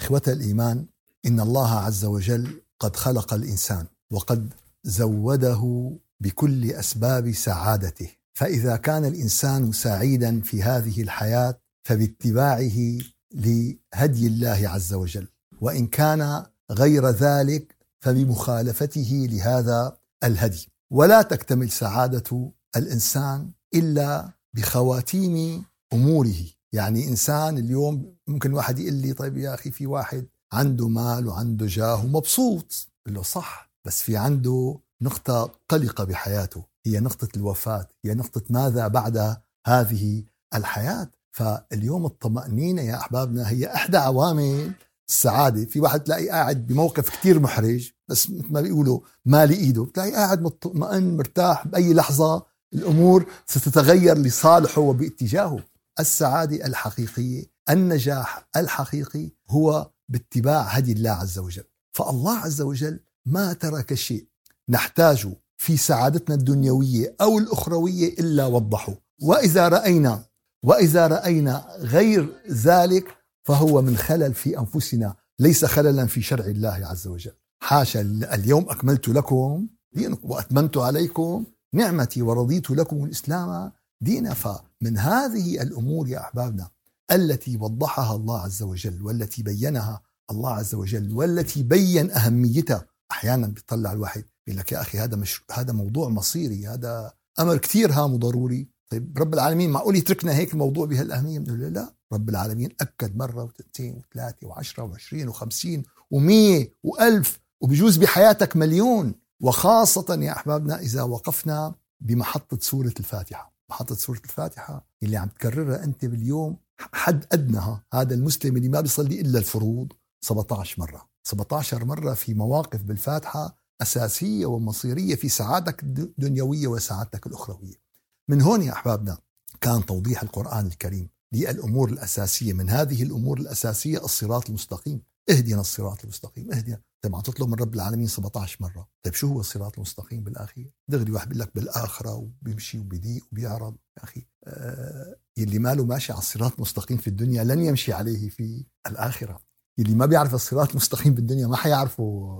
إخوة الإيمان إن الله عز وجل قد خلق الإنسان وقد زوده بكل أسباب سعادته. فإذا كان الإنسان سعيدا في هذه الحياة فباتباعه لهدي الله عز وجل. وإن كان غير ذلك فبمخالفته لهذا الهدي. ولا تكتمل سعادة الإنسان إلا بخواتيم أموره. يعني إنسان اليوم ممكن واحد يقول لي طيب يا أخي في واحد عنده مال وعنده جاه ومبسوط. بقول له صح بس في عنده نقطة قلقة بحياته. هي نقطة الوفاة هي نقطة ماذا بعد هذه الحياة. فاليوم الطمأنينة يا أحبابنا هي إحدى عوامل السعادة. في واحد تلاقي قاعد بموقف كتير محرج بس مثل ما بيقولوا مالي إيده تلاقي قاعد مطمئن مرتاح بأي لحظة الأمور ستتغير لصالحه وباتجاهه. السعادة الحقيقية النجاح الحقيقي هو باتباع هدي الله عز وجل. فالله عز وجل ما ترك شيء نحتاجه في سعادتنا الدنيوية أو الأخروية إلا وضحه. وإذا رأينا وإذا رأينا غير ذلك فهو من خلل في أنفسنا ليس خللا في شرع الله عز وجل. حاشا اليوم أكملت لكم دينكم وأتممت عليكم نعمتي ورضيت لكم الإسلام دينا فمن هذه الأمور يا أحبابنا التي وضحها الله عز وجل والتي بينها الله عز وجل والتي بين أهميتها. أحيانا بيطلع الواحد يقول لك يا أخي هذا مش هذا موضوع مصيري هذا أمر كثير هام وضروري طيب رب العالمين معقول يتركنا هيك الموضوع بهالأهمية؟ بنقول لا رب العالمين أكد مرة واثنتين وثلاثة وعشرة وعشرين وخمسين ومية وألف وبجوز بحياتك مليون. وخاصة يا أحبابنا إذا وقفنا بمحطة سورة الفاتحة. محطة سورة الفاتحة اللي عم تكررها أنت باليوم حد أدنها هذا المسلم اللي ما بيصلي إلا الفروض 17 مرة. 17 مرة في مواقف بالفاتحة أساسية ومصيرية في سعادتك الدنيوية وسعادتك الأخروية. من هون يا أحبابنا كان توضيح القرآن الكريم للأمور الأساسية من هذه الأمور الأساسية الصراط المستقيم. اهدنا الصراط المستقيم اهدنا طيب عم تطلب من رب العالمين 17 مرة. طيب شو هو الصراط المستقيم بالأخير دغري واحد بيقول لك بالآخرة وبيمشي وبيضيق وبيعرض. يا أخي آه يلي ماله ماشي على الصراط المستقيم في الدنيا لن يمشي عليه في الآخرة. يلي ما بيعرف الصراط المستقيم بالدنيا ما حيعرفه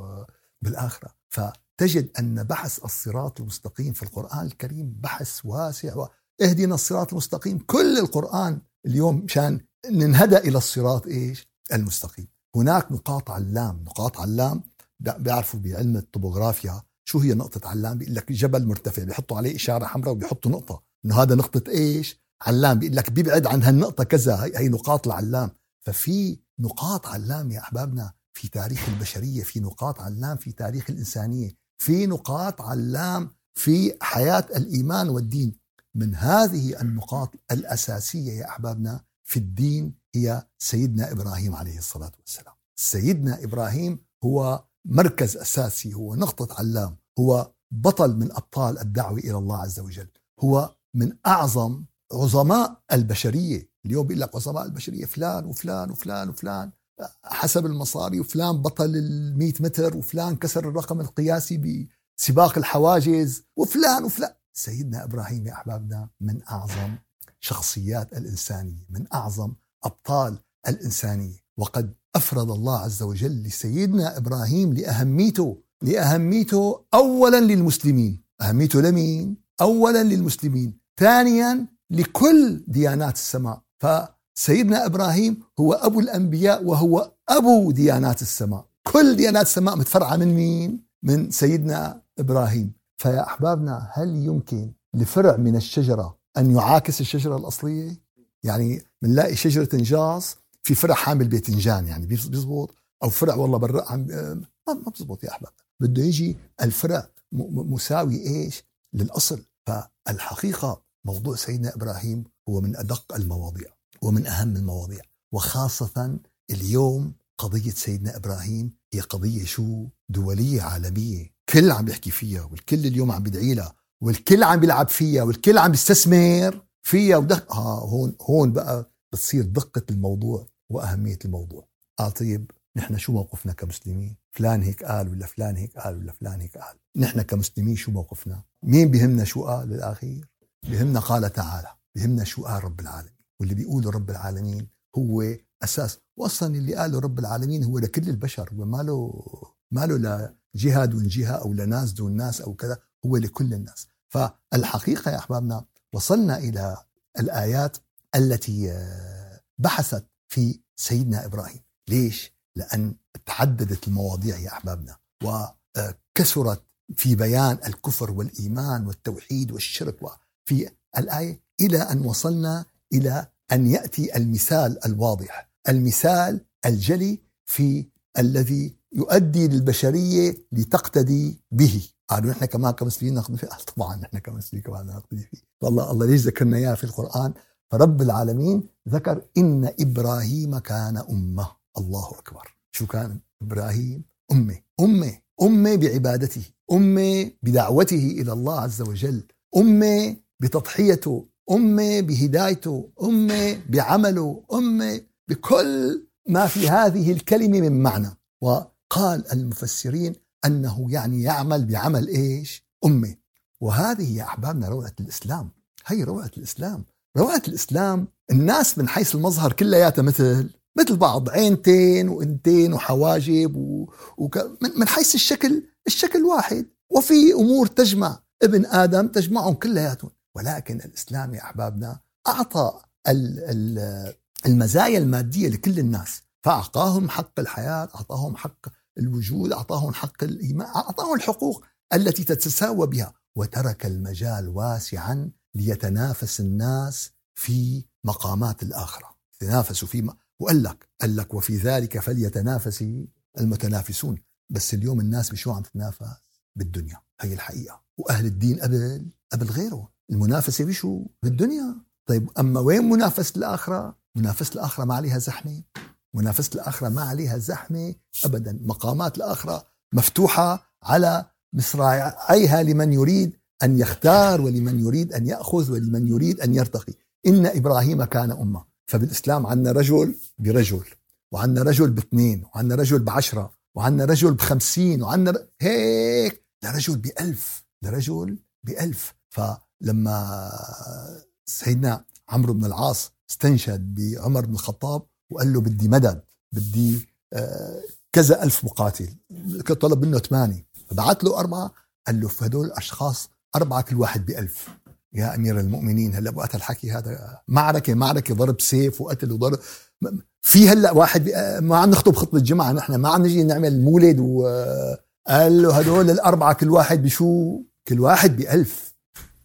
بالآخرة. فتجد أن بحث الصراط المستقيم في القرآن الكريم بحث واسع اهدنا الصراط المستقيم. كل القرآن اليوم مشان ننهدى إلى الصراط إيش؟ المستقيم. هناك نقاط علام نقاط علام بيعرفوا بعلم الطبوغرافيا شو هي نقطة علام بيقول لك جبل مرتفع بيحطوا عليه إشارة حمراء وبيحطوا نقطة. إنه هذا نقطة إيش؟ علام بيقول لك بيبعد عن هالنقطة كذا هي, هي نقاط العلام. ففي نقاط علام يا أحبابنا في تاريخ البشرية في نقاط علام في تاريخ الإنسانية في نقاط علام في حياة الإيمان والدين. من هذه النقاط الأساسية يا أحبابنا في الدين هي سيدنا إبراهيم عليه الصلاة والسلام. سيدنا إبراهيم هو مركز أساسي هو نقطة علام هو بطل من أبطال الدعوة إلى الله عز وجل. هو من أعظم عظماء البشرية. اليوم بيقول لك عظماء البشرية فلان وفلان وفلان وفلان حسب المصاري وفلان بطل ال 100 متر وفلان كسر الرقم القياسي بسباق الحواجز وفلان وفلان. سيدنا إبراهيم يا أحبابنا من أعظم شخصيات الإنسانية من أعظم ابطال الإنسانية. وقد أفرض الله عز وجل لسيدنا إبراهيم لأهميته لأهميته اولا للمسلمين. أهميته لمين؟ اولا للمسلمين. ثانيا لكل ديانات السماء. فسيدنا إبراهيم هو أبو الأنبياء وهو أبو ديانات السماء. كل ديانات السماء متفرعة من مين؟ من سيدنا إبراهيم. فيا أحبابنا هل يمكن لفرع من الشجرة أن يعاكس الشجرة الأصلية؟ يعني بنلاقي شجرة نجاص في فرع حامل باذنجان يعني بيزبط أو فرع والله برا عم ما بزبط يا احباب بده يجي الفرع مساوي إيش؟ للأصل. فالحقيقة موضوع سيدنا إبراهيم هو من أدق المواضيع ومن أهم المواضيع وخاصة اليوم قضية سيدنا إبراهيم هي قضية شو؟ دولية عالمية. كل عم بيحكي فيها والكل اليوم عم بيدعي لها والكل عم بيلعب فيها والكل عم بيستثمر. فيها ودق آه هون هون بقى بتصير دقة الموضوع وأهمية الموضوع. آه طيب نحن شو موقفنا كمسلمين؟ فلان هيك قال ولا فلان هيك قال ولا فلان هيك قال؟ نحن كمسلمين شو موقفنا؟ مين بهمنا شو قال للأخير بهمنا قال تعالى بهمنا شو قال رب العالمين. واللي بيقوله رب العالمين هو أساس واصلا اللي قاله رب العالمين هو لكل البشر وما له ما له لجهه دون جهه أو لناس دون ناس أو كذا هو لكل الناس. فالحقيقة يا أحبابنا وصلنا إلى الآيات التي آه، بحثت في سيدنا إبراهيم. ليش؟ لأن تعددت المواضيع يا أحبابنا وكثرت في بيان الكفر والإيمان والتوحيد والشرك في الآية إلى أن وصلنا إلى أن يأتي المثال الواضح المثال الجلي في الذي يؤدي للبشرية لتقتدي به. قالوا نحن كمان كمسلمين نقتدي فيه. طبعا نحن كمسلمين كمان نقتدي فيه. والله الله ليش ذكرنا إياه في القرآن؟ فرب العالمين ذكر إن إبراهيم كان أمة. الله أكبر. شو كان؟ إبراهيم أمة. أمة. أمة بعبادته. أمة بدعوته إلى الله عز وجل. أمة بتضحيته. أمة بهدايته. أمة بعمله. أمة بكل ما في هذه الكلمة من معنى. وقال المفسرين أنه يعني يعمل بعمل إيش؟ امه وهذه يا أحبابنا روعة الإسلام. هي روعة الإسلام. روعة الإسلام الناس من حيث المظهر كلياتها مثل مثل بعض عينتين وإنتين وحواجب و... وك... من... من حيث الشكل الشكل واحد. وفي أمور تجمع ابن آدم تجمعهم كلياتهم. ولكن الإسلام يا أحبابنا أعطى المزايا المادية لكل الناس. فأعطاهم حق الحياة أعطاهم حق الوجود أعطاهم حق الايمان أعطاهم الحقوق التي تتساوى بها. وترك المجال واسعا ليتنافس الناس في مقامات الآخرة. يتنافسوا في وقال لك قال لك وفي ذلك فليتنافس المتنافسون. بس اليوم الناس بشو عم تتنافس؟ بالدنيا. هي الحقيقة. وأهل الدين قبل قبل غيره. المنافسة بشو؟ بالدنيا. طيب أما وين منافسة الآخرة؟ منافسة الآخرة ما عليها زحمة. منافسه الآخرة ما عليها زحمة ابدا. مقامات الآخرة مفتوحة على مصراعيها لمن يريد أن يختار ولمن يريد أن يأخذ ولمن يريد أن يرتقي. إن إبراهيم كان أمة. فبالإسلام عندنا رجل برجل وعندنا رجل باثنين وعندنا رجل بعشرة وعندنا رجل بخمسين وعندنا هيك! لرجل بألف لرجل بألف. فلما سيدنا عمرو بن العاص استنشد بعمر بن الخطاب وقال له بدي مدد بدي آه، كذا ألف مقاتل. طلب منه ثمانية. فبعت له أربعة. قال له فهدول الأشخاص أربعة كل واحد بألف. يا أمير المؤمنين هلا وقت الحكي هذا معركة معركة ضرب سيف وقتل وضرب. في هلا واحد ما عم نخطب خطبة جمعة نحن ما عم نجي نعمل مولد وقال له هدول الأربعة كل واحد بشو؟ كل واحد بألف.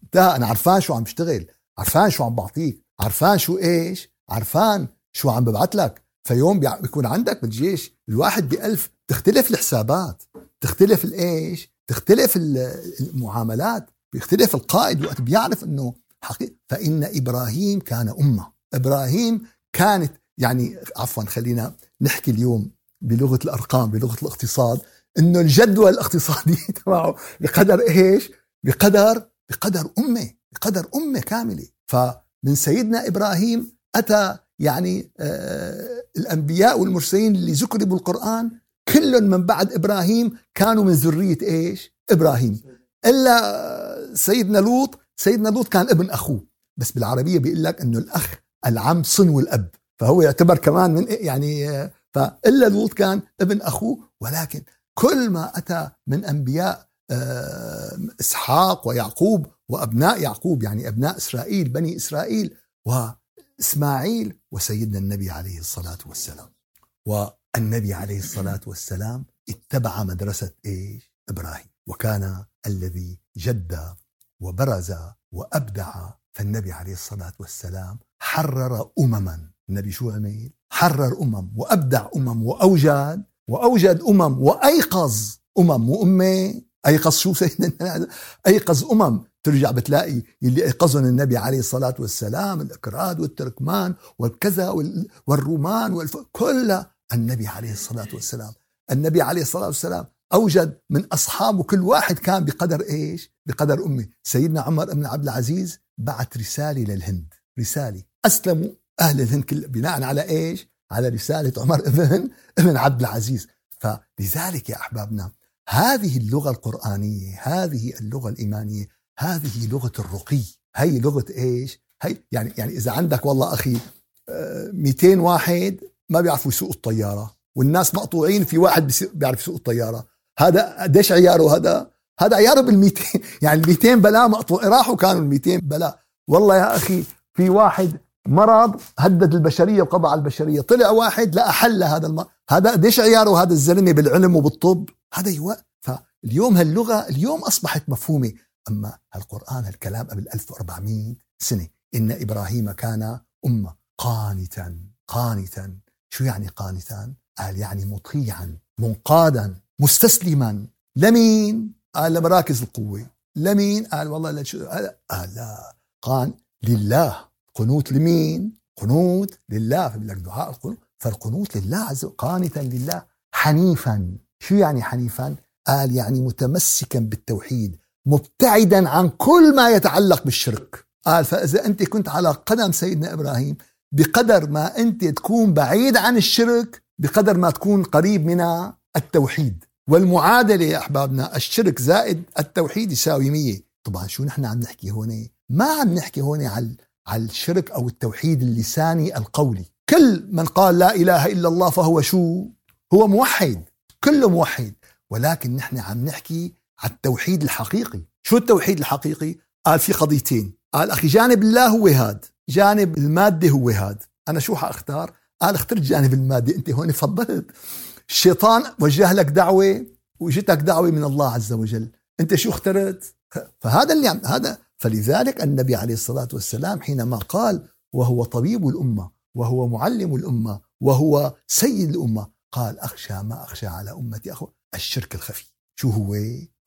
انتهى. أنا عرفان شو عم بشتغل عرفان شو عم بعطيك عرفان شو إيش عرفان شو عم ببعث لك؟ فيوم بيكون عندك بالجيش الواحد بألف. تختلف الحسابات تختلف الإيش تختلف المعاملات بيختلف القائد وقت بيعرف إنه حقيقة فإن إبراهيم كان أمة. إبراهيم كانت يعني عفوا خلينا نحكي اليوم بلغة الأرقام بلغة الاقتصاد إنه الجدوى الاقتصادية تبعه بقدر إيش؟ بقدر بقدر أمة بقدر أمة كاملة. فمن سيدنا إبراهيم أتى يعني آه الأنبياء والمرسلين اللي ذكروا بالقرآن كلهم من بعد إبراهيم كانوا من ذرية إيش؟ إبراهيم. إلا سيدنا لوط سيدنا لوط كان ابن أخوه. بس بالعربية بيقول لك أنه الأخ العم صنو الأب. فهو يعتبر كمان من يعني فإلا لوط كان ابن أخوه. ولكن كل ما أتى من أنبياء آه، إسحاق ويعقوب وأبناء يعقوب يعني أبناء إسرائيل بني إسرائيل وإسماعيل وسيدنا النبي عليه الصلاة والسلام. والنبي عليه الصلاة والسلام اتبع مدرسة إيش؟ إبراهيم. وكان الذي جد وبرز وأبدع. فالنبي عليه الصلاة والسلام حرر امما. النبي شو عمل؟ حرر أمم وأبدع أمم واوجد وأوجد أمم وأيقظ. أمم وامه أيقظ شو سيدنا أيقظ أمم. ترجع بتلاقي اللي ايقظهم النبي عليه الصلاة والسلام الاكراد والتركمان والكذا والرومان والف... كلها النبي عليه الصلاة والسلام. النبي عليه الصلاة والسلام أوجد من أصحابه كل واحد كان بقدر إيش؟ بقدر أمه. سيدنا عمر بن عبد العزيز بعت رسالة للهند. رسالة. أسلموا أهل الهند كل بناء على إيش؟ على رسالة عمر ابن ابن عبد العزيز. فلذلك يا أحبابنا هذه اللغة القرآنية هذه اللغة الإيمانية هذه لغة الرقي. هي لغة إيش؟ هي يعني يعني إذا عندك والله أخي 200 آه، واحد ما بيعرفوا يسوقوا الطيارة والناس مقطوعين في واحد بيعرف يسوق الطيارة. هذا قديش عياره هذا هذا عياره بال 200 يعني ال 200 بلاء مقطوع راحوا كانوا ال 200 بلاء والله يا أخي في واحد مرض هدد البشرية وقضى على البشرية طلع واحد لا حل هذا المرض هذا قديش عياره هذا الزلمة بالعلم وبالطب. هذا يو... فاليوم هاللغة اليوم أصبحت مفهومة. أما القرآن الكلام قبل 1400 سنة إن إبراهيم كان امه قانتا قانتا. شو يعني قانتا؟ قال يعني مطيعا منقادا مستسلما. لمين؟ قال لمراكز القوة. لمين؟ قال والله لشو قال لا. قال لله. قنوت لمين؟ قنوت لله. فبيقول لك دعاء القنوت. فالقنوت لله عز وجل قانتا لله. حنيفا. شو يعني حنيفا؟ قال يعني متمسكا بالتوحيد. مبتعدا عن كل ما يتعلق بالشرك. قال فإذا أنت كنت على قدم سيدنا إبراهيم بقدر ما أنت تكون بعيد عن الشرك بقدر ما تكون قريب من التوحيد. والمعادلة يا أحبابنا الشرك زائد التوحيد يساوي مية. طبعا شو نحن عم نحكي هون؟ ما عم نحكي هون على على الشرك أو التوحيد اللساني القولي. كل من قال لا إله إلا الله فهو شو؟ هو موحد. كله موحد. ولكن نحن عم نحكي على التوحيد الحقيقي. شو التوحيد الحقيقي؟ قال في قضيتين. قال أخي جانب الله هو هاد جانب المادة هو هاد. أنا شو حأختار؟ قال اخترت جانب المادة. أنت هون فضلت. الشيطان وجه لك دعوة وجتك دعوة من الله عز وجل. أنت شو اخترت؟ فهذا اللي عم هذا فلذلك النبي عليه الصلاة والسلام حينما قال وهو طبيب الأمة وهو معلم الأمة وهو سيد الأمة قال أخشى ما أخشى على أمتي أخو الشرك الخفي. شو هو؟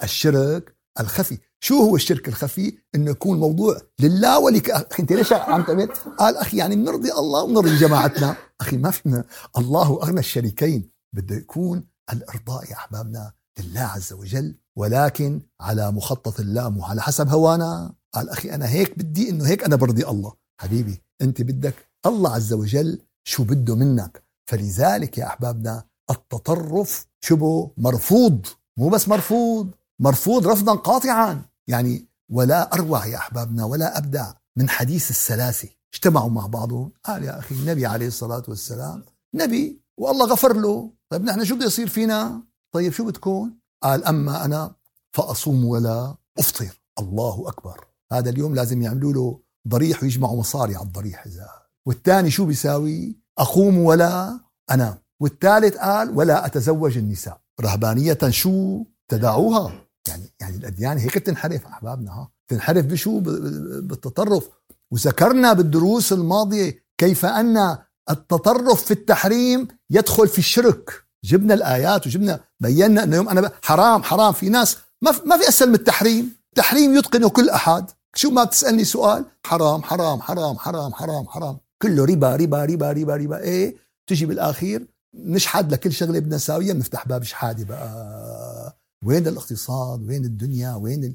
الشرك الخفي. شو هو الشرك الخفي؟ إنه يكون موضوع لله ولك أخي أنت ليش عم تعمل؟ قال أخي يعني بنرضي الله ونرضي جماعتنا. أخي ما فينا الله أغنى الشريكين. بده يكون الإرضاء يا أحبابنا لله عز وجل ولكن على مخطط الله مو على حسب هوانا. قال أخي أنا هيك بدي إنه هيك أنا برضي الله. حبيبي أنت بدك الله عز وجل شو بده منك. فلذلك يا أحبابنا التطرف شبه مرفوض. مو بس مرفوض. مرفوض رفضا قاطعا. يعني ولا أروع يا أحبابنا ولا أبدع من حديث السلاسة. اجتمعوا مع بعضهم. قال يا أخي النبي عليه الصلاة والسلام نبي والله غفر له. طيب نحن شو بده يصير فينا؟ طيب شو بتكون؟ قال أما أنا فأصوم ولا أفطر. الله أكبر. هذا اليوم لازم يعملوا له ضريح ويجمعوا مصاري على الضريح إذا. والثاني شو بيساوي؟ أقوم ولا أنام. والثالث قال ولا أتزوج النساء. رهبانية شو تدعوها؟ يعني يعني الأديان هيك تنحرف أحبابنا ها. تنحرف بشو؟ بالتطرف. وذكرنا بالدروس الماضية كيف أن التطرف في التحريم يدخل في الشرك. جبنا الآيات وجبنا بينا إنه يوم أنا حرام حرام. في ناس ما في ما في أسهل من التحريم. التحريم يتقنه كل أحد. شو ما بتسألني سؤال؟ حرام حرام حرام حرام حرام حرام. كله ربا ربا ربا ربا ربا. إيه؟ تجي بالآخير نشحد لكل شغلة بدنا نساويها بنفتح باب شحادة بقى. وين الاقتصاد وين الدنيا وين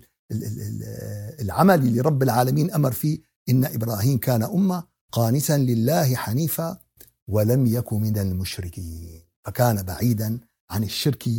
العمل اللي رب العالمين أمر فيه. إن إبراهيم كان أمة قانتا لله حنيفا ولم يك من المشركين. فكان بعيدا عن الشرك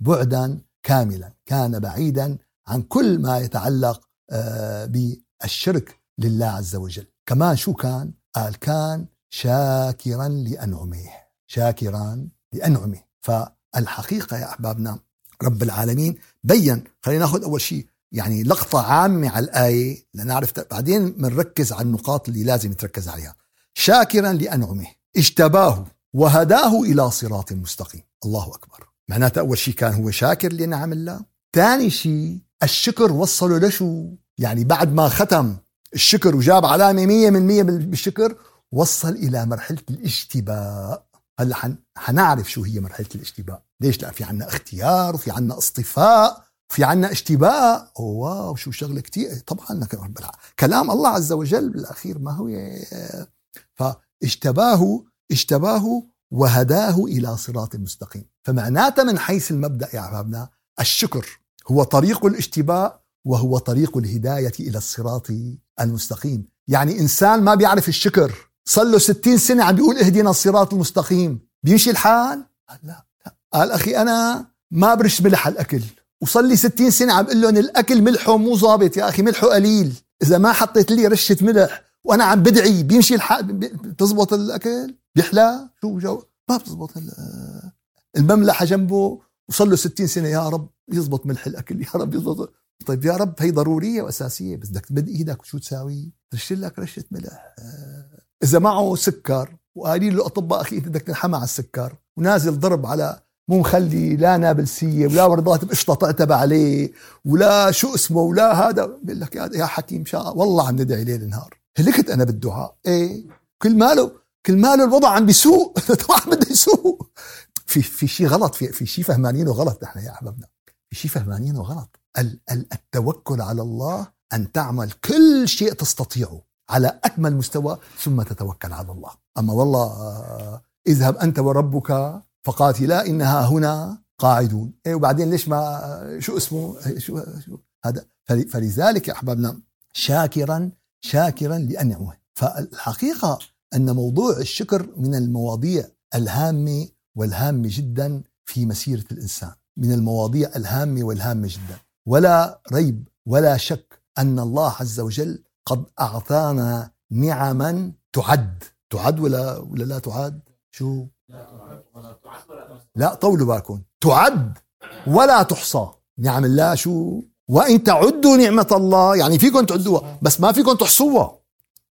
بعدا كاملا. كان بعيدا عن كل ما يتعلق آه، بالشرك لله عز وجل. كمان شو كان؟ قال كان شاكرا لأنعمه. شاكرا لأنعمه. فالحقيقة يا أحبابنا رب العالمين. بين خلينا ناخذ أول شيء يعني لقطة عامة على الآية لنعرف بعدين بنركز على النقاط اللي لازم تركز عليها. شاكرا لأنعمه اجتباه وهداه إلى صراط مستقيم. الله أكبر. معناته أول شيء كان هو شاكر لنعم الله. ثاني شيء الشكر وصله لشو؟ يعني بعد ما ختم الشكر وجاب علامة مية من مية بالشكر وصل إلى مرحلة الاشتباء هلأ حن... حنعرف شو هي مرحلة الاشتباء ليش لا؟ في عنا اختيار وفي عنا اصطفاء في عنا اشتباء. واو شو شغلة كتير. طبعا كلام الله عز وجل بالأخير ما هو فاجتباه اجتباه وهداه إلى صراط مستقيم. فمعناته من حيث المبدأ يا أحبابنا الشكر هو طريق الاشتباء وهو طريق الهداية إلى الصراط المستقيم. يعني إنسان ما بيعرف الشكر صار له 60 سنة عم بيقول اهدنا الصراط المستقيم. بيمشي الحال؟ لا. قال أخي أنا ما برش ملح على الأكل. وصل لي 60 سنة عم بقول لهم الأكل ملحه مو ظابط. يا أخي ملحه قليل. إذا ما حطيت لي رشة ملح وأنا عم بدعي بيمشي الحال تزبط الأكل؟ بيحلى؟ شو جو ما بتزبط المملحة جنبه. وصل له 60 سنة يا رب يزبط ملح الأكل. يا رب يزبط. طيب يا رب هي ضرورية وأساسية بس بدك تمد إيدك وشو تساوي؟ ترش لك رشة ملح. إذا معه سكر وقايلين له أطباء أخي انت بدك تنحمى على السكر. ونازل ضرب على مو مخلي لا نابلسيه ولا وردات بقشطه تعتب عليه ولا شو اسمه ولا هذا. بيقول لك يا حكيم شاء والله عم ندعي ليل نهار. هلكت أنا بالدعاء. إيه. كل ماله كل ماله الوضع عم بيسوء. طبعا بده يسوء في في شيء غلط. في في شيء فهمانينه غلط نحن يا أحبابنا. في شيء فهمانينه غلط التوكل على الله أن تعمل كل شيء تستطيعه على أكمل مستوى ثم تتوكل على الله. أما والله آه، اذهب أنت وربك فقاتلا إنها هنا قاعدون. إيه وبعدين ليش ما شو اسمه؟ شو, شو هذا؟ فلذلك يا احبابنا شاكرا شاكرا لانعمه فالحقيقة أن موضوع الشكر من المواضيع الهامة والهامة جدا في مسيرة الإنسان من المواضيع الهامة والهامة جدا. ولا ريب ولا شك أن الله عز وجل قد أعطانا نعما تعد. تعد ولا ولا لا تعد؟ شو؟ لا طولوا بالكم. تعد ولا تحصى. نعم الله شو وإن تعدوا نعمة الله يعني فيكم تعدوها بس ما فيكم تحصوها.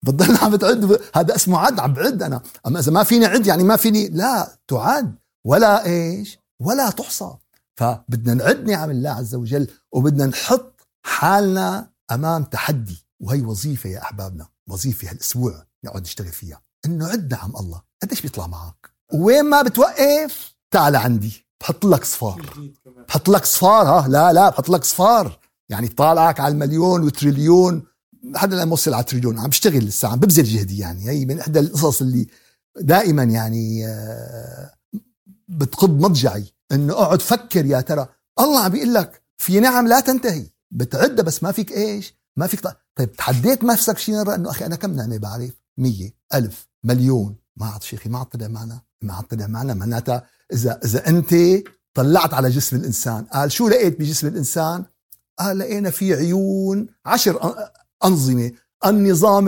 بتضل عم تعد هذا اسمه عد عم بعد أنا. أما إذا ما فيني عد يعني ما فيني لا تعد ولا إيش ولا تحصى. فبدنا نعد نعم الله عز وجل وبدنا نحط حالنا أمام تحدي. وهي وظيفة يا أحبابنا وظيفة هالأسبوع نقعد نشتغل فيها إنه عد نعم الله. قديش بيطلع معك؟ وين ما بتوقف تعال عندي. بحط لك صفار. بحط لك صفار ها؟ لا لا بحط لك صفار. يعني طالعك على المليون وتريليون. حدا لا موصل على تريليون. عم بشتغل لسه عم ببذل جهدي يعني. هي من إحدى القصص اللي دائما يعني آه، بتقض مضجعي. إنه أقعد فكر يا ترى الله عم بيقول لك في نعم لا تنتهي. بتعدها بس ما فيك إيش؟ ما فيك طيب تحديت نفسك شي مره أنه أخي أنا كم نعمة بعرف؟ مية ألف مليون. ما عاد شيخي ما عاد طلع معنا طلع معنا معناتها إذا إذا أنت طلعت على جسم الإنسان قال شو لقيت بجسم الإنسان؟ قال لقينا في عيون عشر أنظمة النظام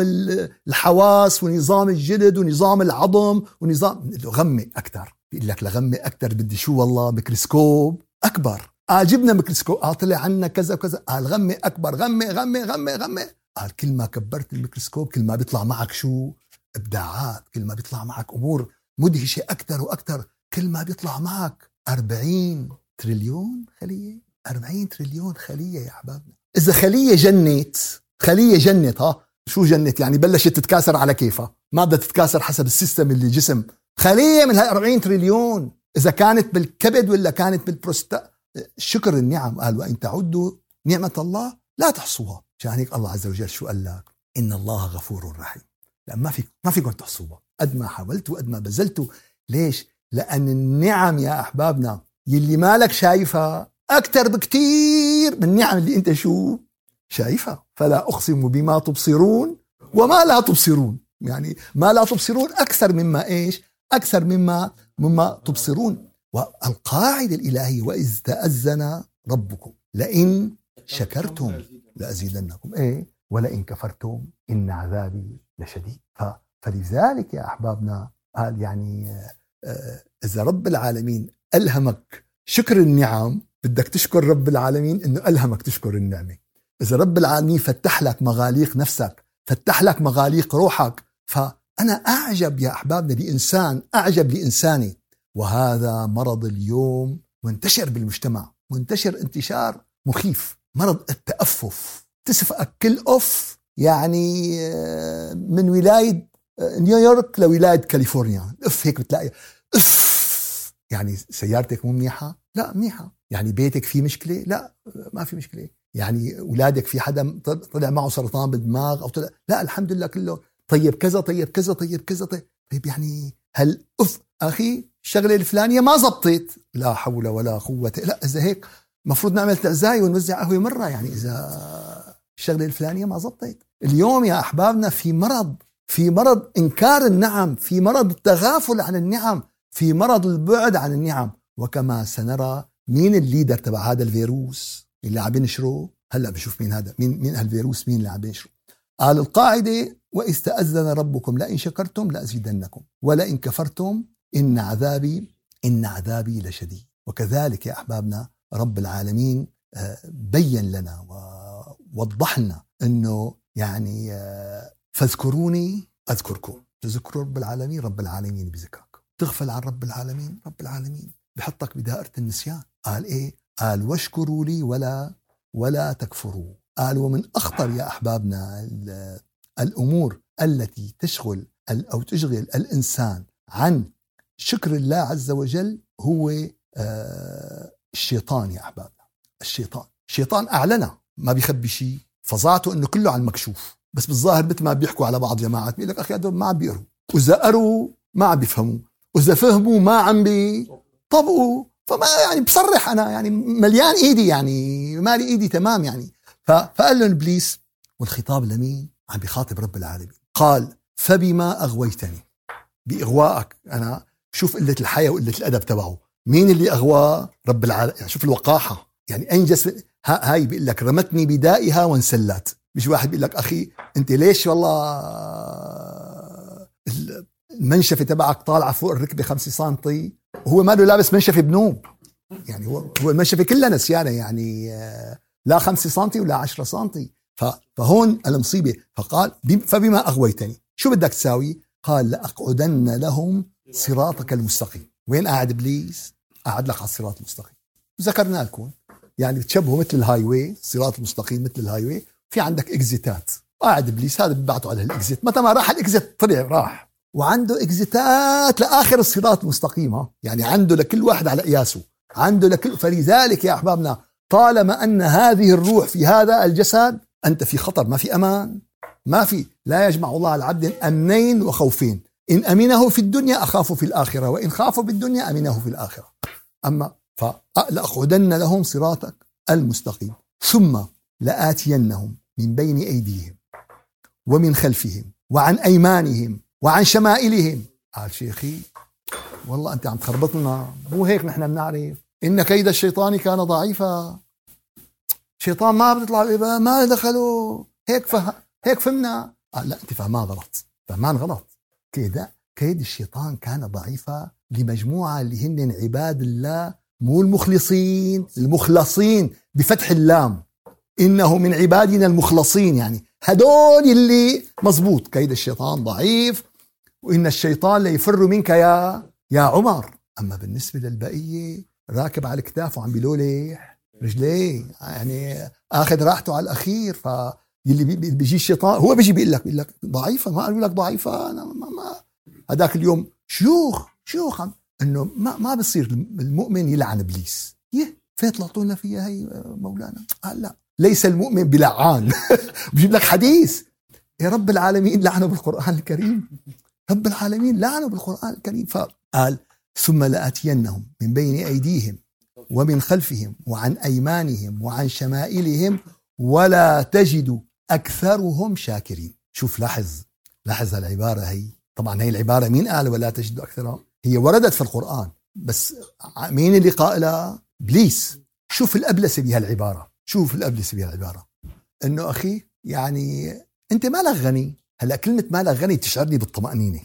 الحواس ونظام الجلد ونظام العظم ونظام غمق أكثر بيقول لك لغمق أكثر بدي شو والله؟ ميكروسكوب أكبر. قال جبنا ميكروسكوب قال طلع عنا كذا وكذا قال غمق أكثر غمق غمق غمق غمق قال كل ما كبرت الميكروسكوب كل ما بيطلع معك شو؟ إبداعات كل ما بيطلع معك أمور مدهشة أكثر وأكثر كل ما بيطلع معك 40 تريليون خلية. 40 تريليون خلية يا أحبابنا. إذا خلية جنت خلية جنت ها؟ شو جنت؟ يعني بلشت تتكاثر على كيفها. ما بدها تتكاثر حسب ال system اللي جسم. خلية من هاي 40 تريليون. إذا كانت بالكبد ولا كانت بالبروستا شكر النعم. قال وإن تعدوا نعمة الله لا تحصوها. عشان هيك الله عز وجل شو قال لك؟ إن الله غفور رحيم. لا ما في ما فيكم تحصوها. قد ما حاولتوا قد ما بذلتوا ليش؟ لأن النعم يا أحبابنا يلي مالك شايفها أكثر بكثير من النعم اللي أنت شو شايفها. فلا أقسم بما تبصرون وما لا تبصرون. يعني ما لا تبصرون أكثر مما إيش؟ أكثر مما مما تبصرون. والقاعدة الإلهية وإذ تأذن ربكم لئن شكرتم لأزيدنكم. إيه؟ ولئن كفرتم إن عذابي لشديد. فلذلك يا أحبابنا قال يعني آه، إذا رب العالمين ألهمك شكر النعم بدك تشكر رب العالمين إنه ألهمك تشكر النعمة. إذا رب العالمين فتح لك مغاليق نفسك فتح لك مغاليق روحك فأنا أعجب يا أحبابنا لانسان أعجب لإنساني. وهذا مرض اليوم منتشر بالمجتمع منتشر انتشار مخيف مرض التأفف. تسفقك كل أوف يعني آه، من ولاية آه، نيويورك لولاية كاليفورنيا. أف هيك بتلاقي. أف! يعني سيارتك مو منيحة؟ لا منيحة. يعني بيتك فيه مشكلة؟ لا ما في مشكلة. يعني اولادك في حدا طلع معه سرطان بالدماغ أو طلع؟ لا الحمد لله كله. طيب كذا طيب كذا طيب كذا طيب, طيب يعني هل أف! أخي الشغلة الفلانية ما زبطت. لا حول ولا قوة لا إذا هيك المفروض نعمل تعزاي ونوزع قهوة مرة. يعني إذا الشغلة الفلانية ما زبطت. اليوم يا أحبابنا في مرض. في مرض إنكار النعم في مرض التغافل عن النعم في مرض البعد عن النعم. وكما سنرى مين الليدر تبع هذا الفيروس؟ اللي عم ينشره هلأ بشوف مين هذا مين مين هالفيروس؟ مين اللي عم ينشره قال القاعدة وإذ تأذن ربكم لئن شكرتم لأزيدنكم ولئن كفرتم إن عذابي إن عذابي لشديد. وكذلك يا أحبابنا رب العالمين آه، بين لنا ووضح لنا أنه يعني آه، فاذكروني أذكركم. تذكروا رب العالمين رب العالمين بذكرك. تغفل عن رب العالمين رب العالمين. بحطك بدائرة النسيان. قال إيه؟ قال واشكروا لي ولا ولا تكفروا. قال ومن أخطر يا أحبابنا الأمور التي تشغل أو تشغل الإنسان عن شكر الله عز وجل هو آه، الشيطان يا أحبابنا. الشيطان. الشيطان أعلنه. ما بيخبي شيء. فظاعته إنه كله عن مكشوف. بس بالظاهر مثل ما بيحكوا على بعض جماعات بيقول لك أخي هدول ما عم بيقروا. وإذا قروا ما عم بيفهموا. وإذا فهموا ما عم بيطبقوا. فما يعني بصرح أنا يعني مليان إيدي يعني مالي إيدي تمام يعني. فقال له إبليس والخطاب لمين؟ عم بيخاطب رب العالمين. قال فبما أغويتني. باغوائك أنا شوف قلة الحياة وقلة الأدب تبعه. مين اللي اغواه؟ رب العالمين يعني شوف الوقاحة. يعني انجز هاي بيقول لك رمتني بدائها وانسلت. مش واحد بيقول لك أخي أنت ليش والله المنشفة تبعك طالعة فوق الركبة 5 سم وهو ماله لابس منشفة بنوب يعني هو هو المنشفة كلها نسيانة يعني آه، لا 5 سم ولا 10 سم فهون المصيبة. فقال فبما أغويتني شو بدك تساوي؟ قال لأقعدن لهم صراطك المستقيم. وين قاعد إبليس؟ قاعد لك على الصراط المستقيم. ذكرنا لكم. يعني بتشبهه مثل ال highway الصراط المستقيم مثل ال highway في عندك exit ات. قاعد ابليس هذا ببعته على ال exit. متى ما راح ال exit طلع راح. وعنده exit ات لآخر الصراط المستقيم ها يعني عنده لكل واحد على قياسه عنده لكل فلذلك يا أحبابنا طالما أن هذه الروح في هذا الجسد أنت في خطر ما في أمان. ما في. لا يجمع الله على عبد أمنين وخوفين. إن أمنه في الدنيا أخاف في الآخرة وإن خاف بالدنيا أمنه في الآخرة. أما فلأقعدن لهم صراطك المستقيم. ثم لآتينهم من بين أيديهم ومن خلفهم وعن أيمانهم وعن شمائلهم. قال شيخي والله أنت عم تخربطنا. مو هيك نحن بنعرف؟ إن كيد الشيطان كان ضعيفا. شيطان ما بتطلع ما دخلوا. هيك فه... هيك فهمنا. قال لا أنت فهمان غلط. فهمان غلط. كيد كيد الشيطان كان ضعيفا لمجموعة اللي هن عباد الله مو المخلصين المخلصين بفتح اللام. إنه من عبادنا المخلصين يعني. هدول اللي مزبوط كيد الشيطان ضعيف. وإن الشيطان ليفر منك يا يا عمر. أما بالنسبة للبقية راكب على الكتاف وعم بيلولح رجليه. يعني آخذ راحته على الأخير. ف يلي بيجي الشيطان هو بيجي بيقول لك بيقول لك ضعيفة. ما قالوا لك ضعيفة. أنا ما, ما هذاك اليوم شيوخ شيوخ. إنه ما ما بصير المؤمن يلعن إبليس. يه فين طلعتوا لنا فيها هي مولانا؟ قال لا. ليس المؤمن بلعان بجيب لك حديث. يا رب العالمين لعنه بالقرآن الكريم. رب العالمين لعنه بالقرآن الكريم. فقال ثم لآتينهم من بين أيديهم ومن خلفهم وعن أيمانهم وعن شمائلهم ولا تجد أكثرهم شاكرين. شوف لاحظ. لاحظ العبارة هي. طبعا هي العبارة مين قال ولا تجد أكثرهم؟ هي وردت في القرآن. بس مين اللي قائلها؟ إبليس. شوف الأبلسة بهالعبارة. شوف الأبلسة بهالعبارة. إنه أخي يعني أنت مالك غني. هلأ كلمة مالك غني تشعرني بالطمأنينة.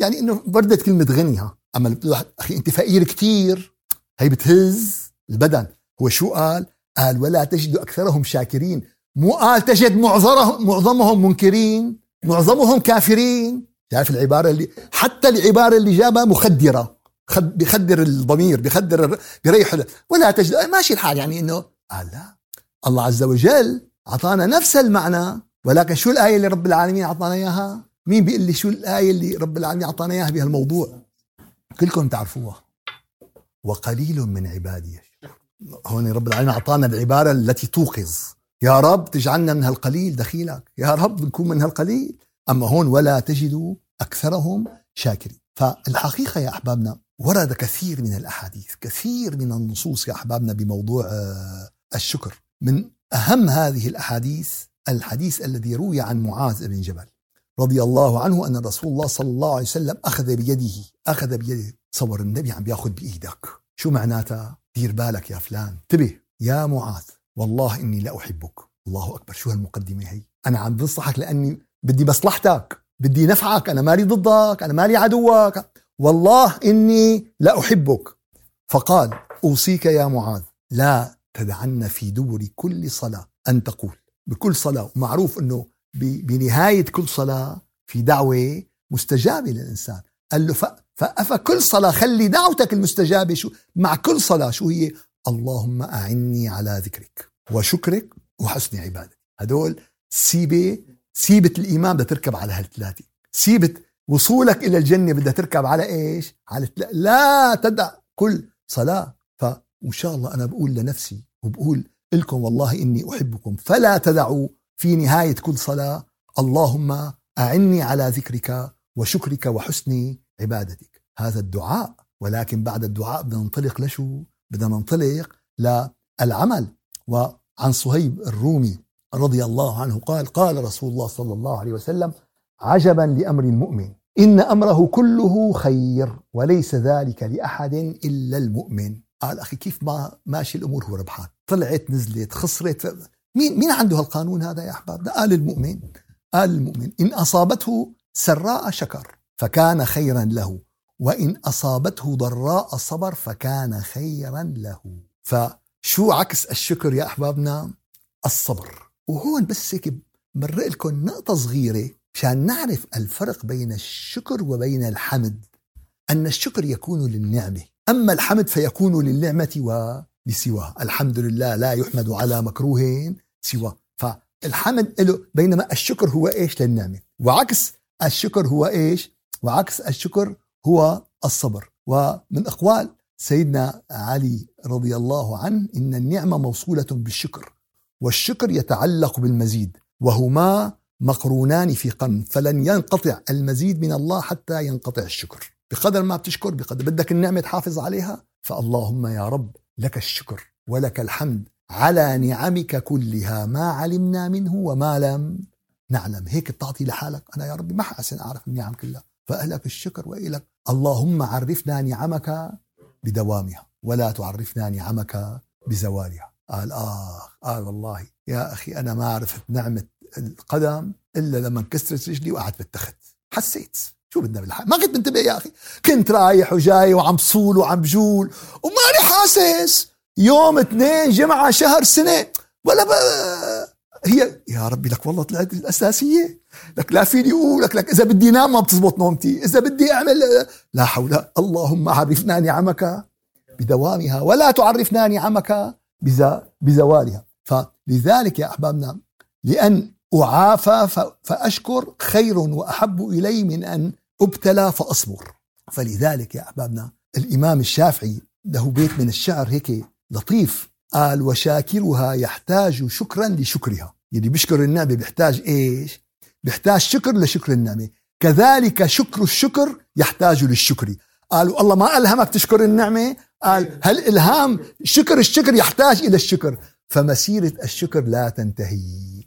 يعني إنه وردت كلمة غني ها. أما أخي أنت فقير كتير. هي بتهز البدن. هو شو قال؟ قال ولا تجد أكثرهم شاكرين. مو قال تجد معظمهم معظمهم منكرين. معظمهم كافرين. تعرف العبارة اللي حتى العبارة اللي جابها مخدرة. خد بخدر الضمير بخدر بريح ولا تجد ماشي الحال يعني انه قال لا. الله عز وجل أعطانا نفس المعنى ولكن شو الآية اللي رب العالمين أعطانا إياها؟ مين بيقول لي شو الآية اللي رب العالمين أعطانا إياها بهالموضوع؟ كلكم تعرفوها. وقليل من عبادي هون رب العالمين أعطانا العبارة التي توقظ. يا رب تجعلنا من هالقليل دخيلك. يا رب نكون من هالقليل. أما هون ولا تجد أكثرهم شاكرين. فالحقيقة يا أحبابنا ورد كثير من الأحاديث كثير من النصوص يا أحبابنا بموضوع آه، الشكر. من أهم هذه الأحاديث الحديث الذي روي عن معاذ بن جبل رضي الله عنه أن رسول الله صلى الله عليه وسلم أخذ بيده أخذ بيده صور النبي عم بيأخذ بإيدك. شو معناتها؟ دير بالك يا فلان. انتبه. يا معاذ والله إني لأحبك الله أكبر. شو هالمقدمة هي؟ أنا عم بنصحك لأني بدي مصلحتك. بدي نفعك. أنا مالي ضدك. أنا مالي عدوك. والله إني لأحبك فقال أوصيك يا معاذ. لا تدعن في دبر كل صلاة. أن تقول بكل صلاة ومعروف أنه بنهاية كل صلاة في دعوة مستجابة للإنسان. قال له فكل صلاة خلي دعوتك المستجابة شو مع كل صلاة شو هي؟ اللهم أعني على ذكرك وشكرك وحسن عبادتك. هدول سيبة سيبة الإيمان بدها تركب على هالثلاثة. سيبة وصولك إلى الجنة بدها تركب على إيش؟ على لا تدع كل صلاة. فإن شاء الله أنا بقول لنفسي وبقول لكم والله إني أحبكم. فلا تدعوا في نهاية كل صلاة. اللهم أعني على ذكرك وشكرك وحسن عبادتك. هذا الدعاء ولكن بعد الدعاء بدنا ننطلق لشو؟ بدنا ننطلق للعمل. وعن صهيب الرومي رضي الله عنه قال قال رسول الله صلى الله عليه وسلم عجبا لأمر المؤمن. إن أمره كله خير وليس ذلك لأحد إلا المؤمن. قال أخي كيف ما ماشي الأمور هو ربحان. طلعت نزلت خسرت. مين مين عنده هالقانون هذا يا أحباب؟ قال المؤمن. قال المؤمن. إن أصابته سراء شكر فكان خيرا له. وإن أصابته ضراء صبر فكان خيرا له. فشو عكس الشكر يا أحبابنا؟ الصبر. وهون بس هيك مرق لكم نقطة صغيرة مشان نعرف الفرق بين الشكر وبين الحمد. أن الشكر يكون للنعمة. أما الحمد فيكون للنعمة ولسواها الحمد لله لا يحمد على مكروه سواه. فالحمد له بينما الشكر هو إيش للنعمة؟ وعكس الشكر هو إيش؟ وعكس الشكر هو الصبر. ومن أقوال سيدنا علي رضي الله عنه إن النعمة موصولة بالشكر والشكر يتعلق بالمزيد وهما مقرونان في قرن فلن ينقطع المزيد من الله حتى ينقطع الشكر. بقدر ما بتشكر بقدر بدك النعمة تحافظ عليها فاللهم يا رب لك الشكر ولك الحمد على نعمك كلها ما علمنا منه وما لم نعلم. هيك بتعطي لحالك. أنا يا ربي ما حاسن أعرف النعم كلها. فأهلك الشكر وإلك. اللهم عرفنا نعمك بدوامها. ولا تعرفنا نعمك بزوالها. قال آه قال والله يا أخي أنا ما عرفت نعمة القدم إلا لما انكسرت رجلي وقعدت بالتخت. حسيت. شو بدنا بالحق ما كنت منتبه يا أخي. كنت رايح وجاي وعم بصول وعم بجول. وماني حاسس. يوم اثنين جمعة شهر سنة. ولا. هي يا ربي لك والله طلعت الأساسية. لك لا فيني أقول لك, لك إذا بدي نام ما بتزبط نومتي. إذا بدي أعمل لا حول. اللهم عرفنا نعمك بدوامها ولا تعرفنا نعمك بزوالها. فلذلك يا أحبابنا لأن أعافى فأشكر خير وأحب إلي من أن أبتلى فأصبر. فلذلك يا أحبابنا الإمام الشافعي له بيت من الشعر هيك لطيف قال وشاكرها يحتاج شكرا لشكرها. يعني بيشكر النعمة بيحتاج إيش؟ بيحتاج شكر لشكر النعمة كذلك شكر الشكر يحتاج للشكر. قالوا الله ما ألهمك تشكر النعمة. قال هل إلهام شكر الشكر يحتاج إلى الشكر؟ فمسيرة الشكر لا تنتهي.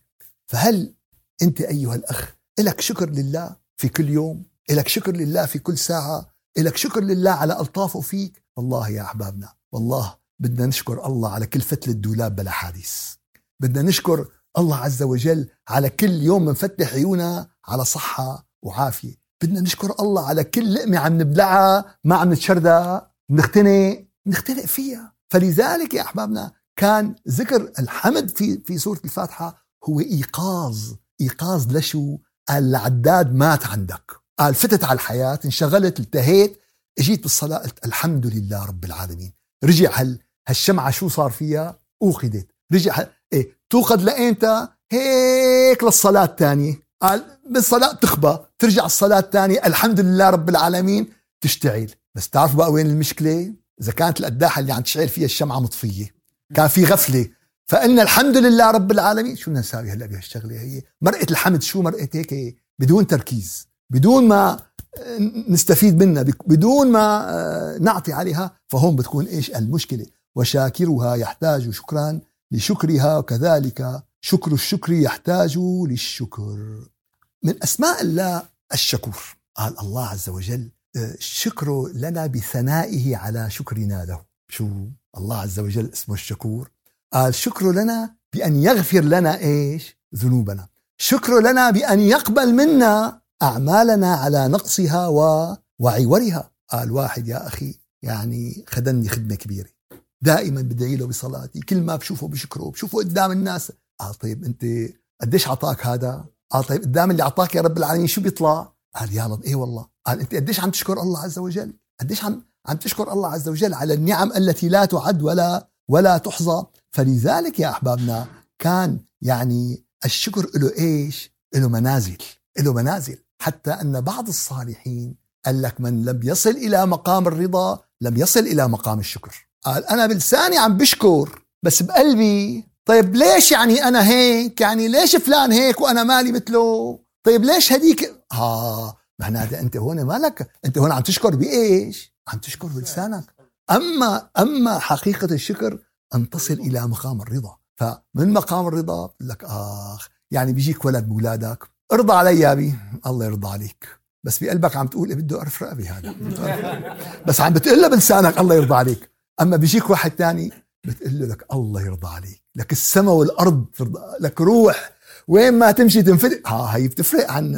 فهل أنت أيها الأخ لك شكر لله في كل يوم؟ لك شكر لله في كل ساعة؟ لك شكر لله على ألطافه فيك؟ والله يا أحبابنا والله بدنا نشكر الله على كل فتلة دولاب بلا حادث بدنا نشكر الله عز وجل على كل يوم منفتح عيونا على صحة وعافية. بدنا نشكر الله على كل لقمة عم نبلعها ما عم نتشردها نختنق نختنق فيها. فلذلك يا أحبابنا كان ذكر الحمد في في سورة الفاتحة هو إيقاظ إيقاظ لشو؟ قال العداد مات عندك. قال فتت على الحياة انشغلت التهيت اجيت بالصلاة قلت الحمد لله رب العالمين. رجع هال هالشمعة شو صار فيها؟ أوقدت رجع إيه توقد لأيمتى هيك للصلاة الثانية. قال بالصلاة تخبى ترجع الصلاة الثانية الحمد لله رب العالمين. تشتعل. بس تعرفوا بقى وين المشكلة؟ إذا كانت القداحة اللي عم تشعل فيها الشمعة مطفية. كان في غفلة. فقلنا الحمد لله رب العالمين. شو بدنا نساوي هلا بهالشغلة هي؟ مرقة الحمد شو مرقة هيك بدون تركيز بدون ما نستفيد منها بدون ما آه، نعطي عليها فهون بتكون إيش المشكلة؟ وشاكرها يحتاج شكرا لشكرها وكذلك شكر الشكر يحتاج للشكر. من أسماء الله الشكور قال الله عز وجل آه، الشكر لنا بثنائه على شكرنا له. شو؟ الله عز وجل اسمه الشكور. قال شكر لنا بأن يغفر لنا إيش؟ ذنوبنا. شكر لنا بأن يقبل منا أعمالنا على نقصها و... وعورها. قال واحد يا أخي يعني خدمني خدمة كبيرة. دائما بدعي له بصلاتي. كل ما بشوفه بشكره بشوفه قدام الناس. قال طيب أنت قديش اعطاك هذا؟ قال طيب قدام اللي اعطاك يا رب العالمين شو بيطلع؟ قال يا رب إيه والله. قال أنت قديش عم تشكر الله عز وجل؟ قديش عم عم تشكر الله عز وجل على النعم التي لا تعد ولا ولا تحظى. فلذلك يا أحبابنا كان يعني الشكر له إيش؟ له منازل له منازل. حتى أن بعض الصالحين قال لك من لم يصل إلى مقام الرضا لم يصل إلى مقام الشكر. قال أنا بلساني عم بشكر بس بقلبي طيب ليش يعني أنا هيك؟ يعني ليش فلان هيك وأنا مالي مثله؟ طيب ليش هديك؟ ها معناته أنت هون مالك؟ أنت هون عم تشكر بإيش؟ عم تشكر بلسانك. أما أما حقيقة الشكر أن تصل إلى مقام الرضا. فمن مقام الرضا؟ بقول لك آخ يعني بيجيك ولد بولادك ارضى علي يا أبي. الله يرضى عليك. بس بقلبك عم تقول بده أعرف رقبي هذا بس عم بتقول له بلسانك الله يرضى عليك. أما بيجيك واحد تاني بتقول له لك الله يرضى عليك. لك السماء والأرض لك روح. وين ما تمشي تنفتح ها هي بتفرق عن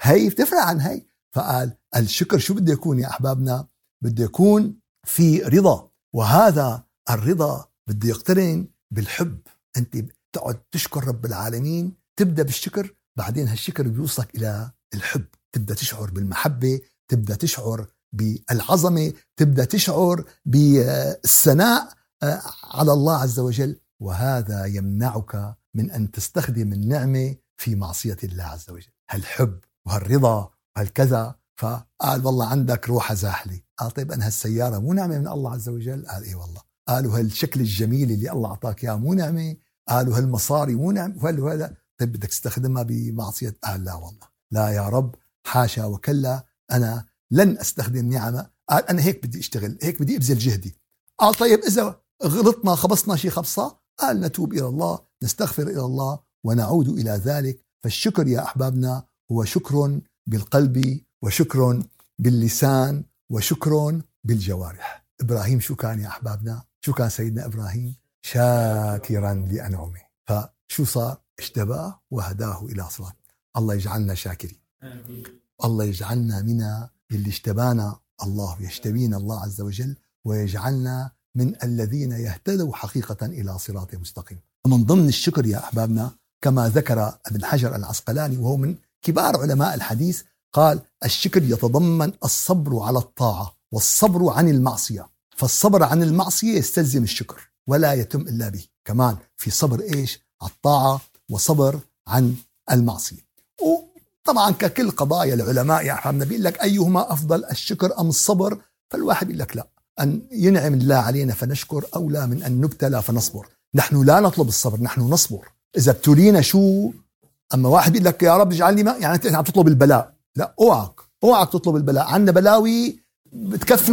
هي بتفرق عن هي. فقال الشكر شو بده يكون يا أحبابنا؟ بده يكون في رضا. وهذا الرضا بده يقترن بالحب. أنت تقعد تشكر رب العالمين تبدأ بالشكر بعدين هالشكر بيوصلك إلى الحب. تبدأ تشعر بالمحبة تبدأ تشعر بالعظمة تبدأ تشعر بالثناء آه، على الله عز وجل. وهذا يمنعك من أن تستخدم النعمة في معصية الله عز وجل. هالحب وهالرضا وهالكذا. فقال والله عندك روحة زاحلة. قال طيب أنا هالسيارة مو نعمة من الله عز وجل؟ قال إيه والله. قالوا هالشكل الجميل اللي الله أعطاك إياه مو نعمة. قالوا هالمصاري مو نعمة. وهذا طيب بدك تستخدمها بمعصية قال لا والله. لا يا رب. حاشا وكلا. أنا لن أستخدم نعمة. قال أنا هيك بدي أشتغل. هيك بدي أبذل جهدي. قال طيب إذا غلطنا خبصنا شيء خبصة. قال نتوب إلى الله نستغفر إلى الله ونعود إلى ذلك. فالشكر يا أحبابنا هو شكر بالقلب وشكر باللسان وشكر بالجوارح. إبراهيم شو كان يا أحبابنا؟ شو كان سيدنا إبراهيم شاكرا لأنعمه. فشو صار؟ اشتباه وهداه إلى صراط. الله يجعلنا شاكرين. الله يجعلنا من اللي اشتبانا الله يشتبينا الله عز وجل ويجعلنا من الذين يهتدوا حقيقة إلى صراط مستقيم. ومن ضمن الشكر يا أحبابنا كما ذكر ابن حجر العسقلاني وهو من كبار علماء الحديث قال الشكر يتضمن الصبر على الطاعة والصبر عن المعصية. فالصبر عن المعصية يستلزم الشكر ولا يتم إلا به. كمان في صبر إيش؟ على الطاعة وصبر عن المعصية. وطبعا ككل قضايا العلماء يا حبيبنا بيقول لك أيهما أفضل الشكر أم الصبر؟ فالواحد بيقول لك لا. أن ينعم الله علينا فنشكر أولى من أن نبتلى فنصبر. نحن لا نطلب الصبر نحن نصبر. إذا ابتلينا شو؟ أما واحد بيقول لك يا رب اجعلني ما يعني أنت عم تطلب البلاء. لا أوعك أوعك تطلب البلاء. عندنا بلاوي بتكفي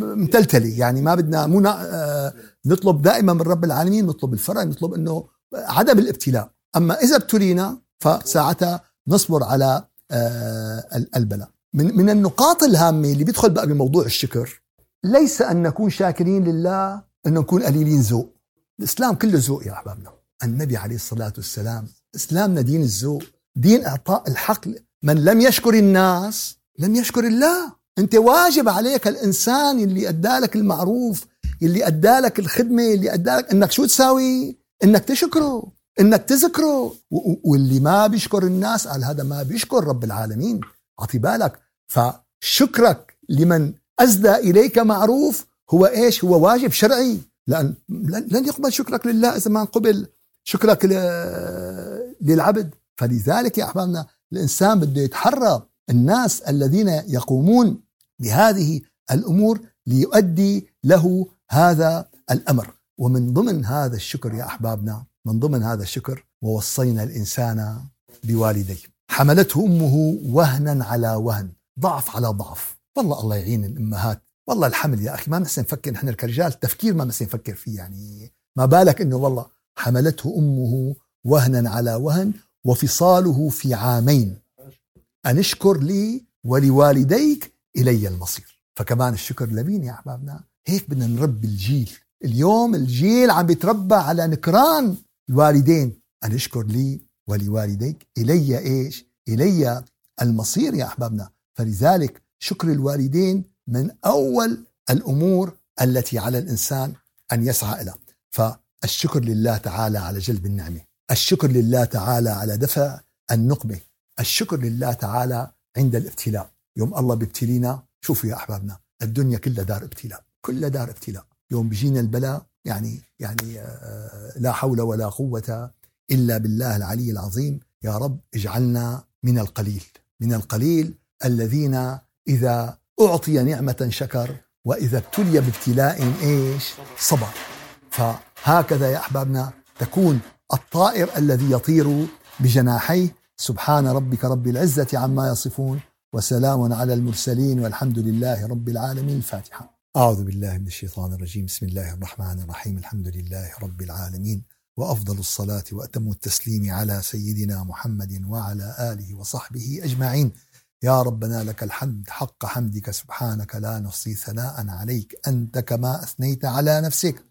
متلتلة يعني ما بدنا مو آه، نطلب دائما من رب العالمين نطلب الفرج نطلب إنه عدم الابتلاء. أما إذا ابتلينا فساعتها نصبر على آه، البلاء. من من النقاط الهامة اللي بيدخل بقى بموضوع الشكر ليس أن نكون شاكرين لله أن نكون قليلين ذوق. الإسلام كله ذوق يا أحبابنا. النبي عليه الصلاة والسلام إسلامنا دين الذوق دين إعطاء الحق. من لم يشكر الناس لم يشكر الله. أنت واجب عليك الإنسان اللي ادالك المعروف اللي ادالك الخدمة اللي ادالك إنك شو تساوي؟ إنك تشكره إنك تذكره. واللي ما بيشكر الناس قال هذا ما بيشكر رب العالمين. أعطي بالك. فشكرك لمن اسدى إليك معروف هو إيش؟ هو واجب شرعي. لأن لن يقبل شكرك لله إذا ما قبل. شكرك للعبد. فلذلك يا أحبابنا الإنسان بده يتحرى. الناس الذين يقومون بهذه الأمور ليؤدي له هذا الأمر. ومن ضمن هذا الشكر يا أحبابنا من ضمن هذا الشكر ووصينا الإنسان بوالديه. حملته أمه وهنا على وهن ضعف على ضعف. والله الله يعين الأمهات. والله الحمل يا أخي ما نحسن نفكر نحن كرجال تفكير ما نحسن نفكر فيه يعني. ما بالك إنه والله حملته أمه وهنا على وهن وفصاله في عامين. أن اشكر لي ولوالديك إلي المصير. فكمان الشكر لمين يا أحبابنا؟ هيك بدنا نربي الجيل. اليوم الجيل عم بيتربى على نكران الوالدين. أن أشكر لي ولوالديك. إلي إيش؟ إلي المصير يا أحبابنا. فلذلك شكر الوالدين من أول الأمور التي على الإنسان أن يسعى إلى. فالشكر لله تعالى على جلب النعمة. الشكر لله تعالى على دفع النقمة. الشكر لله تعالى عند الابتلاء يوم الله بيبتلينا شوفوا يا أحبابنا الدنيا كلها دار ابتلاء كلها دار ابتلاء. يوم بيجينا البلاء يعني يعني آه، لا حول ولا قوة إلا بالله العلي العظيم. يا رب اجعلنا من القليل من القليل الذين إذا أعطي نعمة شكر وإذا ابتلي بابتلاء إيش؟ صبر. فهكذا يا أحبابنا تكون الطائر الذي يطير بجناحيه. سبحان ربك رب العزة عما يصفون. وسلام على المرسلين والحمد لله رب العالمين. الفاتحة. أعوذ بالله من الشيطان الرجيم. بسم الله الرحمن الرحيم. الحمد لله رب العالمين. وأفضل الصلاة وأتم التسليم على سيدنا محمد وعلى آله وصحبه أجمعين. يا ربنا لك الحمد. حق حمدك سبحانك لا نحصي ثناء عليك. أنت كما أثنيت على نفسك.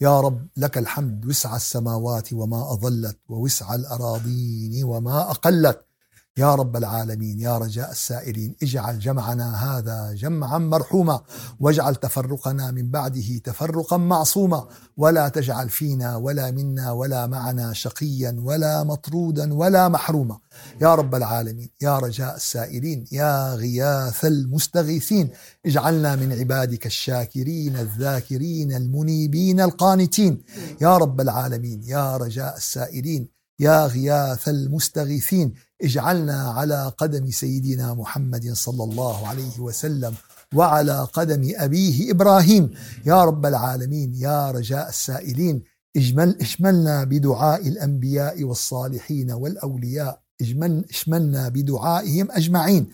يا رب لك الحمد. وسع السماوات وما أظلت. ووسع الأراضين وما أقلت. يا رب العالمين يا رجاء السائلين اجعل جمعنا هذا جمعا مرحوما واجعل تفرقنا من بعده تفرقا معصوما ولا تجعل فينا ولا منا ولا معنا شقيا ولا مطرودا ولا محروما. يا رب العالمين يا رجاء السائلين يا غياث المستغيثين اجعلنا من عبادك الشاكرين الذاكرين المنيبين القانتين. يا رب العالمين يا رجاء السائلين يا غياث المستغيثين اجعلنا على قدم سيدنا محمد صلى الله عليه وسلم وعلى قدم أبيه إبراهيم. يا رب العالمين يا رجاء السائلين اجمل اشملنا بدعاء الأنبياء والصالحين والأولياء. اجمل اشملنا بدعائهم أجمعين.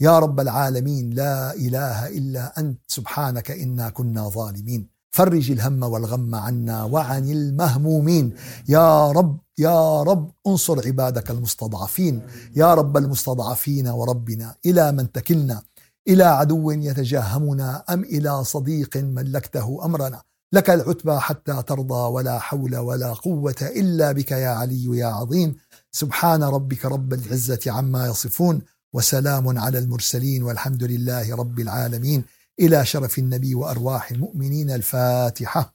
يا رب العالمين لا إله إلا أنت سبحانك إنا كنا ظالمين. فرج الهم والغم عنا وعن المهمومين. يا رب يا رب انصر عبادك المستضعفين يا رب المستضعفين وربنا إلى من تكلنا إلى عدو يتجهمنا أم إلى صديق ملكته أمرنا. لك العتبى حتى ترضى ولا حول ولا قوة إلا بك يا علي يا عظيم. سبحان ربك رب العزة عما يصفون وسلام على المرسلين والحمد لله رب العالمين. إلى شرف النبي وأرواح المؤمنين الفاتحة.